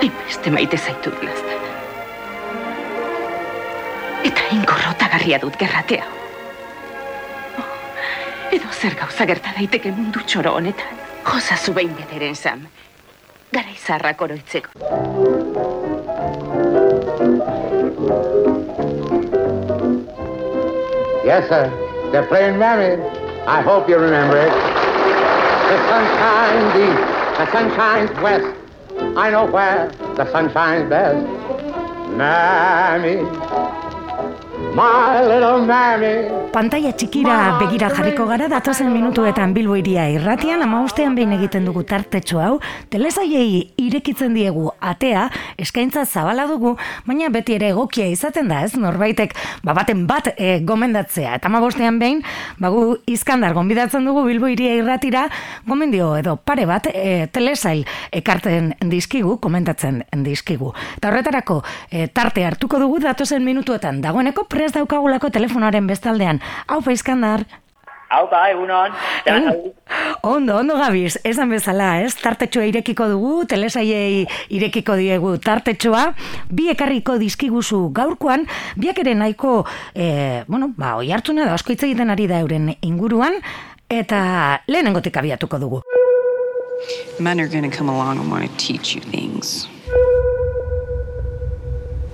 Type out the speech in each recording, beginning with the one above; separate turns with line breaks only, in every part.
Hainbeste maite zaitu dilazten. Eta inkorrotagarria dut gerratea. Oh, edo zer gauza gerta daiteke mundu txoro honetan. Josa zu behin bederen zam. Gara izarrak oroitzeko.
Yes, sir. They're playing Mary. I hope you remember it. The sun shines east, the sun shines west. I know where the sun shines best. Mammy, my little mammy.
Pantaia txikira begira jarriko gara datozen minutuetan Bilbo iria irratian amaostean behin egiten dugu tartetxo hau, telesaiei irekitzen diegu atea, eskaintza zabala dugu, baina beti ere egokia izaten da ez, norbaitek ba baten bat e, gomendatzea. Eta amabostean behin, bagu izkandar gonbidatzen dugu Bilbo iria irratira, gomendio edo pare bat e, telesail ekarten dizkigu, komentatzen dizkigu. Eta horretarako e, tarte hartuko dugu datozen minutuetan, dagoeneko prest daukagulako telefonoaren bestaldean. Hau Iskandar.
Hau ba, egunon.
Ondo, ondo gabiz, esan bezala, ez? Tartetxoa irekiko dugu, telesaiei irekiko diegu tartetxoa, bi ekarriko dizkiguzu gaurkoan, biak ere nahiko, e, bueno, ba, oi hartzuna da, asko hitz egiten ari da euren inguruan, eta lehenengotik abiatuko dugu.
Men are gonna come along and want to teach you things.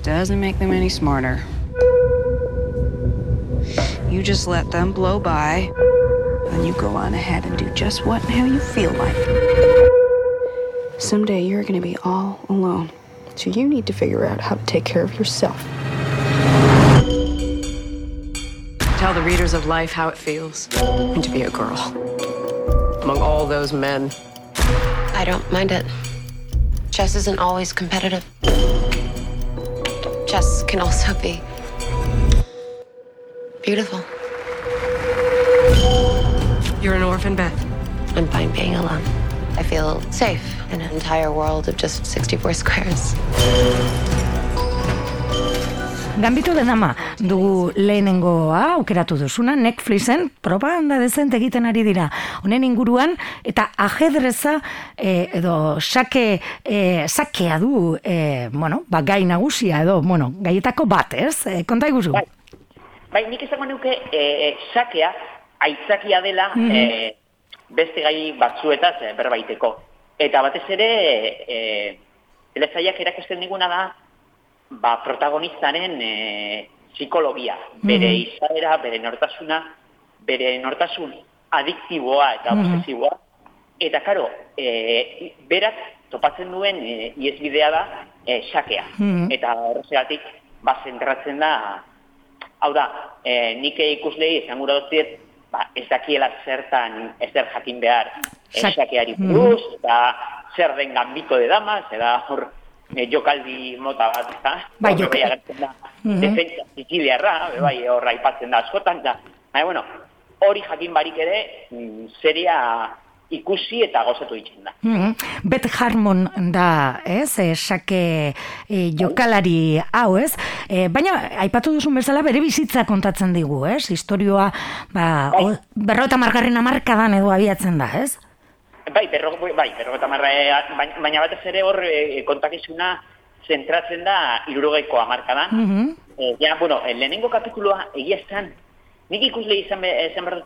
Doesn't make them any smarter. You just let them blow by, and you go on ahead and do just what and how you feel like. Someday you're going to be all alone, so you need to figure out how to take care of yourself. Tell the readers of life how it feels to be a girl among all those men.
I don't mind it. Chess isn't always competitive. Chess can also be beautiful.
You're an orphan, Beth.
I'm fine being alone. I feel safe in an entire world of just 64 squares.
Gambito de dama, dugu lehenengoa aukeratu duzuna, Netflixen propaganda dezent egiten ari dira. Honen inguruan, eta ajedreza eh, edo sake, eh, sakea du, eh, bueno, ba, gai nagusia edo, bueno, gaietako bat, ez? Eh, konta iguzu.
Bai. Bai, nik izango nuke e, sakea aitzakia dela mm -hmm. beste gai batzuetaz e, berbaiteko. Eta batez ere, e, elezaiak erakusten diguna da, ba, protagonistaren e, psikologia, bere mm -hmm. izaera, bere nortasuna, bere nortasun adiktiboa eta mm obsesiboa. Eta, karo, e, berak topatzen duen e, iesbidea da e, sakea. Mm -hmm. Eta horregatik, ba, zentratzen da, hau da, e, nik ikuslei esan gura dut ba, ez dakiela zertan ez der jakin behar esakeari buruz, mm eta zer den gambito de damas, eta hor e, jokaldi mota bat, eta
bai, jokaldi
da, mm -hmm. defensa siciliarra, bai, hor aipatzen da askotan, eta, bai, bueno, hori jakin barik ere, mm, seria ikusi eta gozatu ditzen da.
Mm -hmm. Bet Harmon da, ez, e, sake e, jokalari hau, ez? E, baina, aipatu duzun bezala, bere bizitza kontatzen digu, ez? Historioa, ba, bai. berro eta margarren amarkadan edo abiatzen da, ez?
Bai, berro, bai, berro eta margarren, baina batez ere hor e, kontakizuna zentratzen da irurogeiko amarkadan. Mm -hmm. e, ja, bueno, lehenengo kapituloa egia estan, nik ikusle izan, izan behar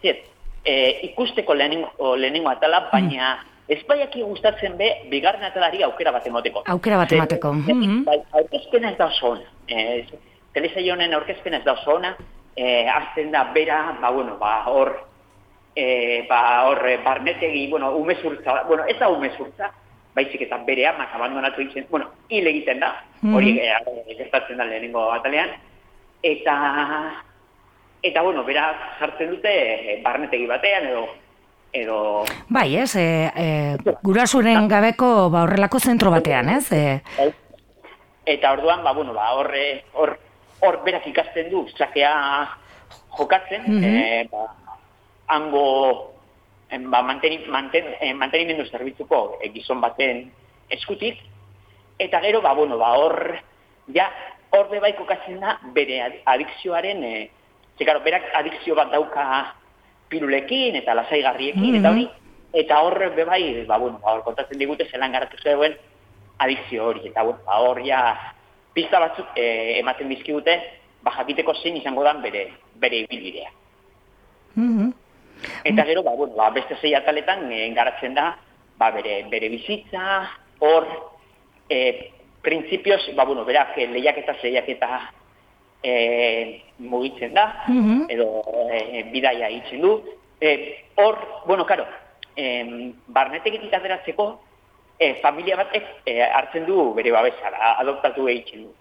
e, ikusteko lehenengo, lehenengo atala, hmm. baina mm. ez baiaki gustatzen be, bigarren atalari aukera bat emoteko.
Aukera bat emateko.
Mm -hmm. bai, aurkezpena ez da oso ona. E, Telesai honen aurkezpena ez da oso ona, e, azten da bera, ba, bueno, ba, hor, e, ba, hor, barnetegi, bueno, umezurtza, bueno, ez da umezurtza, baizik eta bere amak abandonatu egiten, bueno, hil egiten da, hori mm -hmm. gertatzen da lehenengo atalean, eta Eta, bueno, beraz, jartzen dute e, barnetegi batean edo... edo...
Bai, ez, e, e, gurasuren gabeko ba, horrelako zentro batean, ez? E...
Eta orduan, ba, bueno, ba, horre, hor, hor berak ikasten du, zakea jokatzen, mm -hmm. e, ba, hango ba, manteni, manten, e, mantenimendu zerbitzuko e, gizon baten eskutik, eta gero, ba, bueno, ba, hor, ja, hor katzen da, bere adikzioaren... E, Ze, karo, berak adikzio bat dauka pirulekin eta lasaigarriekin, mm -hmm. eta hori, eta horre bebai, ba, bueno, ba, kontatzen digute zelan garatu zeuen, adikzio hori. Eta bueno, ba, hor ja, pista batzuk e, ematen dizkigute, ba, jakiteko zein izango dan bere, bere ibilbidea.
Mhm.
Eta gero, ba, bueno, ba, beste zei ataletan e, garatzen da, ba, bere, bere bizitza, hor, e, printzipioz, ba, bueno, berak e, lehiaketa, lehiaketa e, mugitzen da,
Mhm.
edo e, bidaia itzen du. E, hor, bueno, karo, e, barnetegitik ateratzeko, e, familia batek e, hartzen du bere babesa, da, adoptatu egiten du.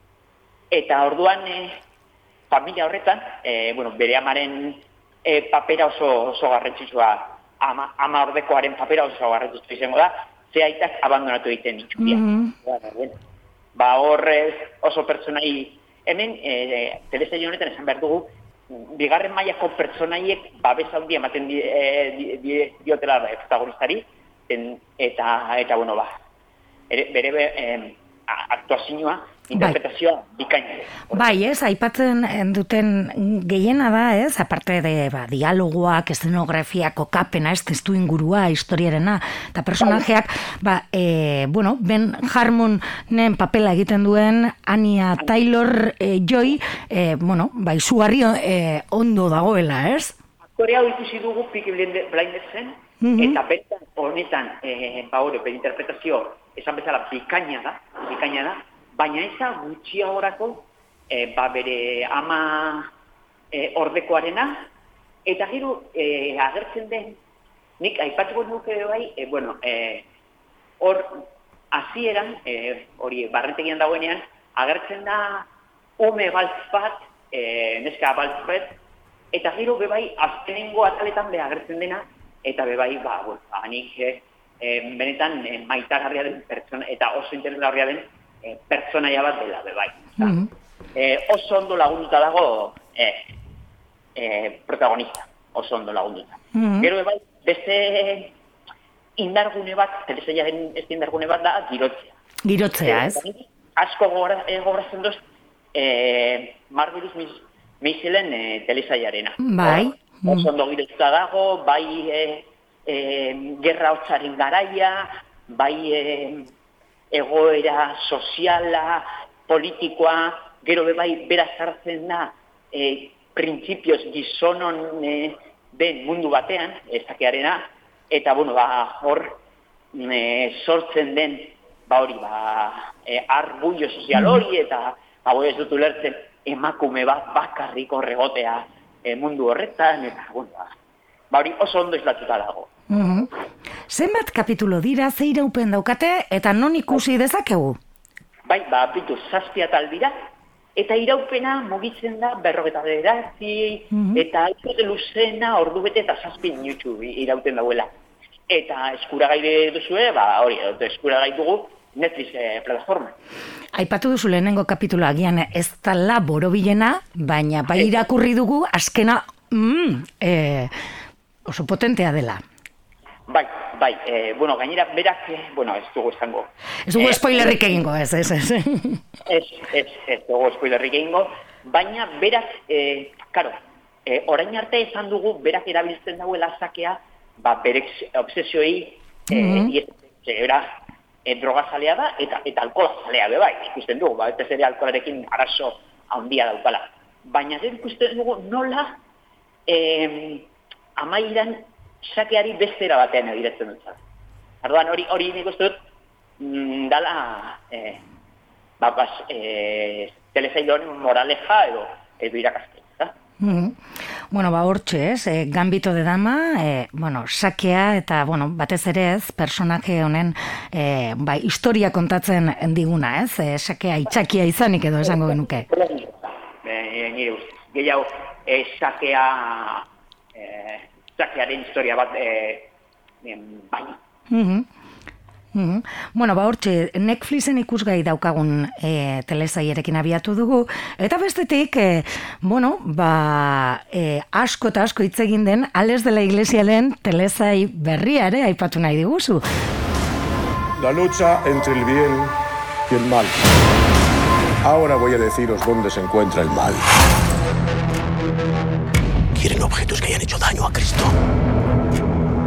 Eta orduan, e, familia horretan, e, bueno, bere amaren e, papera oso, oso garrantzitsua, ama, ama ordekoaren papera oso garrantzitsua izango da, ze aitak abandonatu egiten ditxukia.
Mhm.
Bueno, bueno. Ba horrez oso pertsonai, hemen, e, telesaio honetan esan behar dugu, bigarren mailako pertsonaiek babes handia ematen di, e, di, di, diotela e, protagonistari, eta, eta, bueno, ba, ere, bere be, em, a- aktuazioa, interpretazioa bikaina. du.
Bai, ez, aipatzen duten gehiena da, ez, aparte de ba, dialogoak, eszenografia, kokapena, ez, testu ingurua, historiarena, eta personajeak, ba, e, bueno, Ben Harmonen papela egiten duen Ania Taylor e, Joy, e, bueno, ba, izugarri e, ondo dagoela, ez?
Aktore hau ikusi dugu Peaky Blinde-
Mhm.
eta bertan honetan, e, ba hori, interpretazio, esan bezala, bikaina da, bikaina da, baina eza gutxiagorako, e, ba bere ama e, ordekoarena, eta gero e, agertzen den, nik aipatuko nuke bai, e, bueno, e, hor, hasieran, e, hori, barrentegian dagoenean, agertzen da ume baltz bat, e, neska baltz bat, eta gero bebai azkenengo ataletan be agertzen dena, eta bebai, ba, bueno, ba, nik e, e, benetan e, maitagarria den pertsona, eta oso interesgarria den e, pertsonaia bat dela bebai. Osea,
Mhm.
e, oso ondo lagunduta dago e, e, protagonista, oso ondo lagunduta.
Mhm.
Gero bebai, beste indargune bat, telesailaren ez indargune bat da, girotzea.
Girotzea, ez?
Asko gora- eh, gogoratzen duz, eh, Marvelous Miss Maiselen eh, telesailarena.
Bai.
Hor, Oso ondo girotuta dago, bai eh, eh, gerra hotzaren garaia, bai eh, egoera soziala, politikoa, gero be bai bera sartzen da eh, printzipioz gizonon eh, den mundu batean, ezakearena, eta bueno, ba, hor e, sortzen den ba hori, ba, e, arbullo sozial hori, eta ba, ez dut ulertzen emakume bat bakarrik horregotea e, mundu horretan, eta bueno, ba, ba hori oso ondo islatuta dago.
Mhm. Zenbat kapitulo dira, ze iraupen daukate, eta non ikusi dezakegu?
Bai, ba, bitu, zazpia dira, eta iraupena mugitzen da berrogeta bederatzi,
Mhm.
eta ikuste luzena ordu bete eta zazpi minutu irauten dauela. Eta eskuragai duzue, ba, hori, eskuragai dugu Netflix eh, plataforma.
Aipatu duzu lehenengo kapitulo agian ez dala borobilena, baina bai irakurri dugu azkena mm, e, oso potentea dela.
Bai, bai, e, bueno, gainera berak, eh, bueno, ez dugu esango.
Ez dugu
Eh,
spoilerrik egingo, ez, ez, ez.
Ez, ez, ez dugu spoilerrik egingo, baina berak, e, karo, e, orain arte esan dugu berak erabiltzen dauela zakea, ba, bere obsesioei, e, mm era, e, drogazalea da, eta, eta alkoholazalea be bai, ikusten dugu, ba, ere alkoholarekin arazo handia daukala. Baina gero ikusten dugu nola, e, amairan sakeari bestera batean egiratzen dut. Arduan hori hori nik uste dut mm, dala eh, ba, bas, eh, telesail honen moraleja edo edo irakastea. da?
Mhm. Bueno, ba, hortxe, ez, e, gambito de dama, e, bueno, sakea eta, bueno, batez ere ez, personaje honen, e, ba, historia kontatzen diguna, ez, e, sakea itxakia izanik edo esango genuke.
Eh, nire ustez. Gehiago, eh, sakea, eh, sakearen historia bat, em, bai.
Mhm. Mhm. Bueno, ba, hortxe, Netflixen ikusgai daukagun e, telesailerekin abiatu dugu, eta bestetik, e, bueno, ba, e, asko eta asko hitz egin den, Ales de la Iglesialen telesai berria ere aipatu nahi diguzu.
La lucha entre el bien y el mal. Ahora voy a deciros dónde se encuentra el mal.
Quieren objetos que hayan hecho daño a Cristo.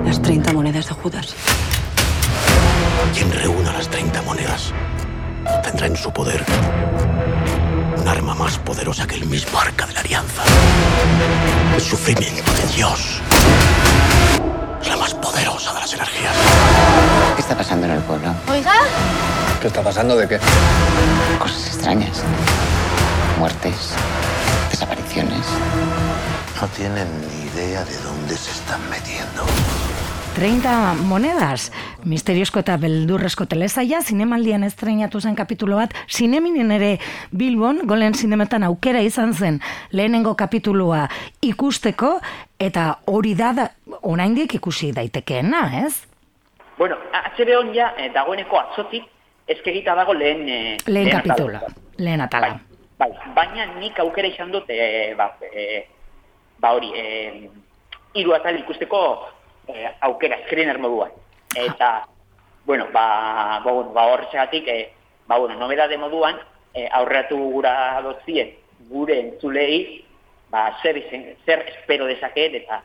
Las 30 monedas de Judas.
Quien reúna las 30 monedas encuentra en su poder un arma más poderosa que el mismo arca de la alianza. El sufrimiento de Dios. Es la más poderosa de las energías.
¿Qué está pasando en el pueblo?
Oiga.
¿Qué está pasando de qué?
Cosas extrañas. Muertes, desapariciones.
No tienen ni idea de dónde se están metiendo.
30 monedas, misteriozko eta beldurrezko telesaia, zinemaldian estreinatu zen kapitulo bat, zineminen ere Bilbon, golen zinemetan aukera izan zen lehenengo kapitulua ikusteko, eta hori da, da oraindik ikusi daitekeena, ez?
Bueno, HBO ja eh, dagoeneko atzotik eskegita dago lehen... Eh,
Lehen kapitula, lehen atala.
Bai, bai, baina nik aukera izan dut, eh, ba, eh, ba hori, eh, hiru atal ikusteko eh, aukera, screener moduan. Eta, bueno, ba, ba, bueno, ba horretxegatik, eh, ba, bueno, nobedade moduan, eh, aurreatu gura dotzien gure entzulei, ba, zer, izen, zer espero dezaket eta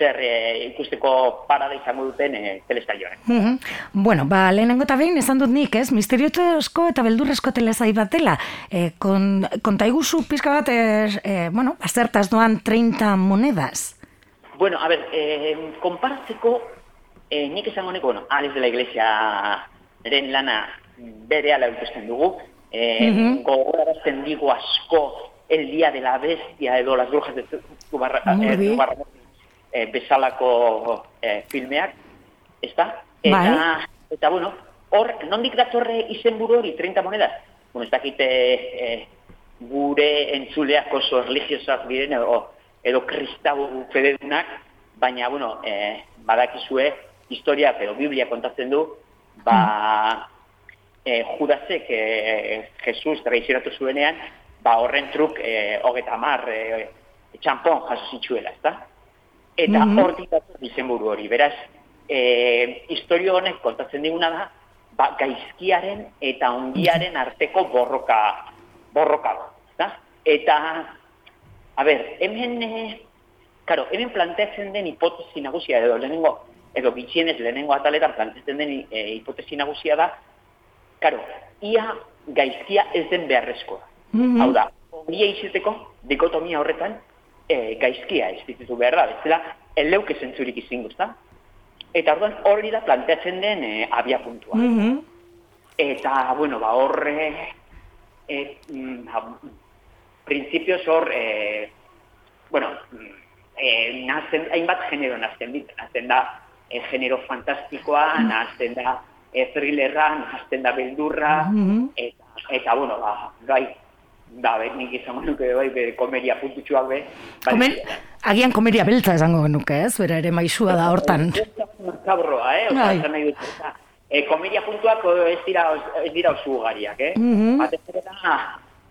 zer eh, ikusteko parada izango duten eh, telestaioan.
Mhm. Bueno, ba, lehenengo eta behin esan dut nik, ez? Misteriotezko eta beldurrezko telesai bat dela. E, kon, konta iguzu pizka bat, e, e, bueno, azertaz doan 30 monedas.
Bueno, a ver, eh, konparatzeko, eh, nik esango neko, bueno, Alex de la Iglesia eren lana bere ala ikusten dugu, eh,
Mhm.
gogorarazten digu asko El Día de la Bestia edo Las Brujas de Zubarra, eh, eh, bezalako eh, filmeak, ez da? Eta,
Bai.
eta bueno, hor, nondik datorre izenburu hori 30 monedas? Bueno, ez dakite eh, gure entzuleak oso religiosoak diren edo, edo kristau fededunak, baina, bueno, eh, badakizue, historia, edo Biblia kontatzen du, ba, eh, Judasek eh, Jesus traizionatu zuenean, ba, horren truk eh, hogeta mar eh, txampon jaso zitzuela, ezta? Eta
Mhm.
hortik dator izenburu hori, beraz, eh, historio honek kontatzen diguna da, ba, gaizkiaren eta ongiaren arteko borroka, borroka da, ezta? Eta, a ber, hemen, eh, karo, hemen planteatzen den hipotesi nagusia edo lehenengo, edo bitxienez lehenengo ataletan planteatzen den eh, hipotesi nagusia da, karo, ia gaizkia ez den beharrezkoa.
Mhm.
Hau da, ongia izateko, dikotomia horretan, e, gaizkia ez dituzu behar da, bezala, eleuke zentzurik izingo, ezta? Eta orduan hori da planteatzen den e, abia puntua.
Mhm.
Eta, bueno, ba, horre, e, mm, printzipioz hor, e, bueno, mm, e, nazten, hainbat genero nazten dit, nazten da e, genero fantastikoa, nazten da e, thrillerra, nazten da beldurra,
Mhm.
eta, eta, bueno, ba, bai, da, be, nik izango nuke bai, be, komeria puntutxuak be, bai,
Komen, agian komeria beltza esango genuke, ez? Bera ere maizua da hortan.
Kabroa, eh? Osa,
Bai.
esan nahi dut, osa, e, komedia puntuak eh, ez dira, ez dira oso ugariak, eh?
Mhm.
Batez ere da,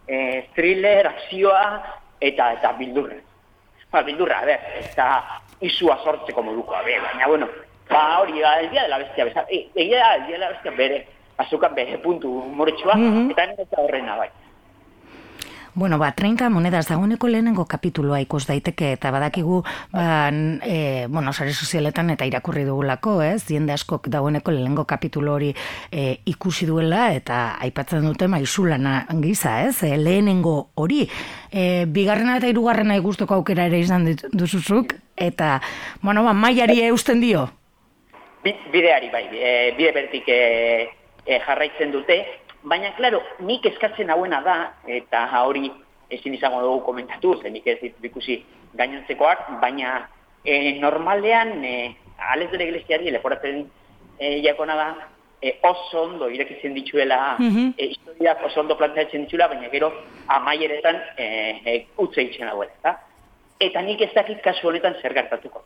e, thriller, akzioa, eta eta bildurra. Ba, bildurra, a ber, ez da izua sortzeko modukoa, be, baina, bueno, ba, hori, ba, el día de la bestia, beza, e, egia da, el día de la bestia bere, azukan bere puntu humoretsua,
Mhm.
eta ez da horrena, bai.
Bueno, ba, 30 monedas dagoeneko lehenengo kapitulua ikus daiteke eta badakigu, ba, e, bueno, sare sozialetan eta irakurri dugulako, ez? Jende askok dagoeneko lehenengo kapitulo hori e, ikusi duela eta aipatzen dute maizulana giza, ez? E, lehenengo hori. E, bigarrena eta hirugarrena ikusteko aukera ere izan duzuzuk eta, bueno, ba, mailari eusten dio.
Bi- bideari bai, e, bide bertik e, e, jarraitzen dute, baina, klaro, nik eskatzen hauena da, eta hori ezin izango dugu komentatu, zen nik ez ditut ikusi gainontzekoak, baina e, normalean, e, ales dela iglesiari leporatzen e, jakona da, e, oso ondo irekitzen dituela,
Mhm.
e, historiak oso ondo planteatzen dituela, baina gero amaieretan e, e, utze itxen eta? Eta nik ez dakit kasu honetan zer gertatuko.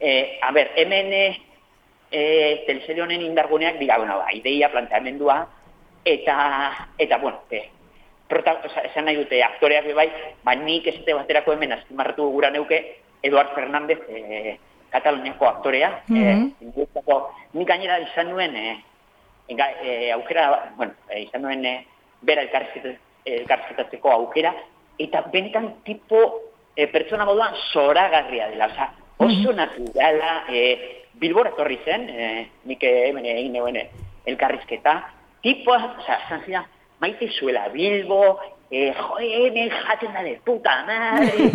Eh, a ber, hemen eh, eh, teleserie honen indarguneak dira, bueno, ba, ideia, planteamendua, eta, eta bueno, eh, prota, oza, esan nahi dute aktoreak bai, ba, nik ez dute baterako hemen azpimarratu gura neuke Eduard Fernández, eh, Kataluniako aktorea,
Mhm.
eh, nik gainera izan nuen, enga, eh, aukera, bueno, eh, izan nuen eh, bera elkarrizketa- elkarrizketatzeko aukera, eta benetan tipo eh, pertsona moduan zoragarria dela, oza, oso naturala, eh, Bilbora etorri zen, eh, nik hemen egin neuen eh, elkarrizketa, tipoa, oza, esan zidan, maite zuela Bilbo, eh, jo, hemen jaten de puta madre,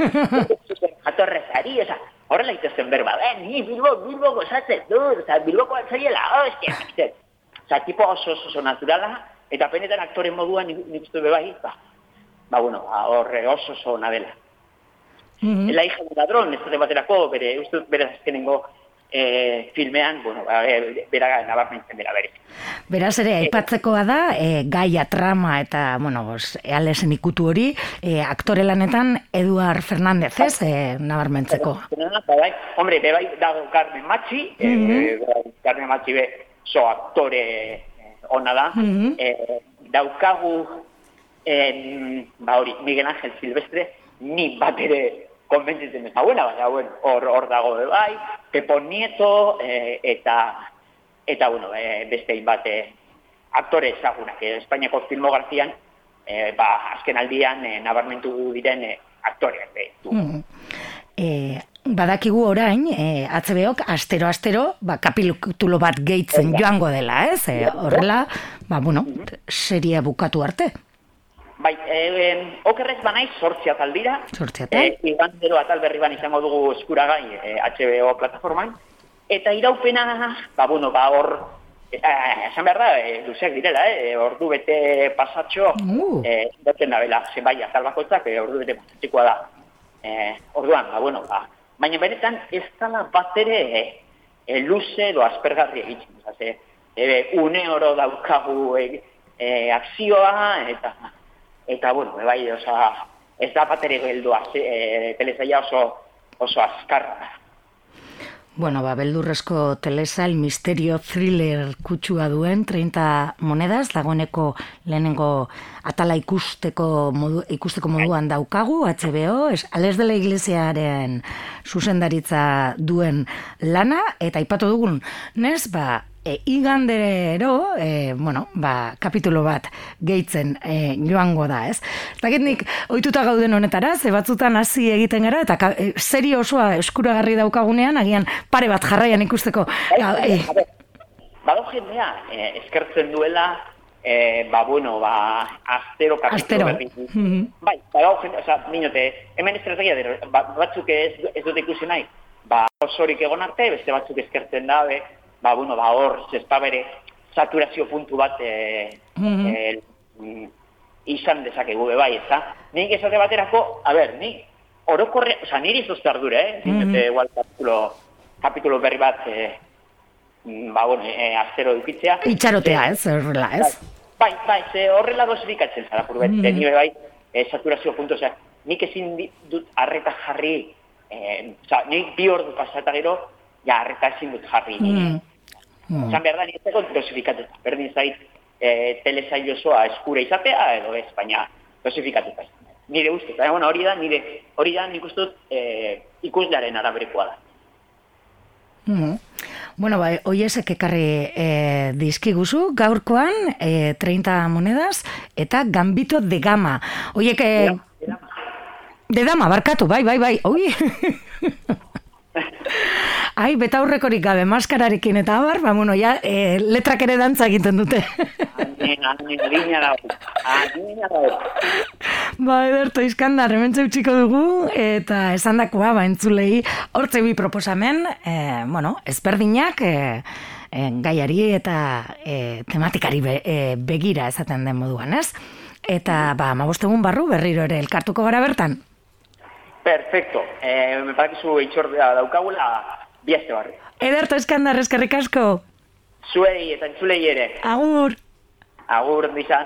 jatorrezari, oza, horrela itezen berba, eh, ni Bilbo, Bilbo gozatzen dut, oza, Bilboko atzaiela, hostia, zer. Oza, tipo oso oso, oso naturala, eta penetan aktore moduan nik uste be bai, ba, ba, bueno, ba, horre oso oso ona dela.
Mhm.
La hija del ladrón, ez baterako, bere, uste bere azkenengo eh, filmean, bueno, ba, e, bera nabarmentzen dela bere.
Beraz ere, aipatzekoa da, e, gaia trama eta, bueno, bos, ealesen ikutu hori, e, aktore lanetan Eduard Fernandez, ez, e, nabarmentzeko.
Ba, bai, hombre, be bai dago Carmen Machi,
Mhm.
eh, bai, Carmen Machi be so aktore eh, ona da,
Mhm.
eh, daukagu en, ba hori, Miguel Ángel Silvestre, ni bat ere konbentzitzen ez buena, baina bueno, hor, hor dago bai, Pepo Nieto, eh, eta, eta bueno, eh, beste hainbat eh, aktore ezagunak, eh, Espainiako filmografian, eh, ba, azken aldian eh, nabarmentu diren eh, aktoreak. Eh, du.
Mhm. E, badakigu orain, e, ACBok astero-astero, ba, kapitulo bat gehitzen joango dela, ez? E, horrela, ba, bueno, seria bukatu arte.
Bai, eh, okerrez banaiz sortzi atal dira.
Zortzi atal.
Eh, igandero atal berri ban izango dugu eskuragai eh, HBO plataforman. Eta iraupena, ba, bueno, ba, hor, eh, esan behar da, eh, luzeak direla, eh, ordu bete pasatxo,
Uh.
eh, daten da bela, zenbait atal bakoitzak, eh, ordu bete pasatxikoa da. Eh, orduan, ba, bueno, ba, baina benetan ez dala bat ere eh, eh, luze edo aspergarri egiten. Oza, ze, eh, une oro daukagu eh, eh, akzioa, eta eta bueno, bai, oza, ez da bat ere geldua, e, telesaia oso, oso azkarra.
Bueno, ba, beldurrezko telesail misterio thriller kutsua duen 30 monedas, dagoeneko lehenengo atala ikusteko, modu, ikusteko moduan daukagu, HBO, es, ales de la iglesiaren zuzendaritza duen lana, eta aipatu dugun, nez, ba, e, igandero, e, bueno, ba, kapitulo bat gehitzen e, joango da, ez? Dakit nik, ohituta gauden honetara, ze batzutan hasi egiten gara, eta ka, e, serio osoa eskuragarri daukagunean, agian pare bat jarraian ikusteko. Ga, e,
A ber, badago jendea, eh, eskertzen duela, eh, ba, bueno, ba, astero kapitulo
Astero.
berri.
Mhm.
Bai, badago jende, oza, minote, hemen estrategia, dero, ba, batzuk ez, ez dute ikusi nahi, ba, osorik egon arte, beste batzuk eskertzen dabe, ba, bueno, ba, hor, zespa bere, saturazio puntu bat, eh,
Mhm.
eh, mm, izan dezakegu be bai, ezta? Nik esate baterako, a ber, ni orokorre, oza, niri zozte ardura, eh? Mm igual kapitulo, kapitulo berri bat, mm, ba, bueno, eh, astero edukitzea.
itxarotea, ez, horrela, ez?
Bai, bai, ze horrela dosifikatzen zara, purbet, mm -hmm. bai, eh, saturazio puntu, osea, nik ezin dut arreta jarri, eh, oza, nik bi ordu pasata gero, ja, arreta ezin dut jarri.
Mm. Mm.
Zan behar da, nik ez dosifikatzen, berdin zait, eh, telesail osoa eskura izatea, edo ez, baina dosifikatuta. Nire uste, baina, bueno, hori da, nire, hori da, nik uste dut, eh, ikuslearen araberekoa da.
Mhm. Bueno, bai, oiesek ekarri e, dizkiguzu, gaurkoan e, 30 monedas eta gambito de gama. Oiek, e, de dama, barkatu, bai, bai, bai, oi. Ai, betaurrekorik gabe, maskararekin eta abar, ba, bueno, ja, e, letrak ere dantza egiten dute.
Adina dago, adina dago.
ba, ederto, izkandar, hementxe utziko dugu, eta esan dakoa, ba, entzulei, hortze bi proposamen, e, bueno, ezberdinak, e, e, gaiari eta e, tematikari be, e, begira esaten den moduan, ez? Eta, ba, mabostegun barru, berriro ere elkartuko gara bertan.
Perfecto. Eh, me badakizu itxordea daukagula, biazte barri.
Ederto, eskandar, eskerrik asko.
Zuei eta entzulei ere.
Agur.
Agur, dizan.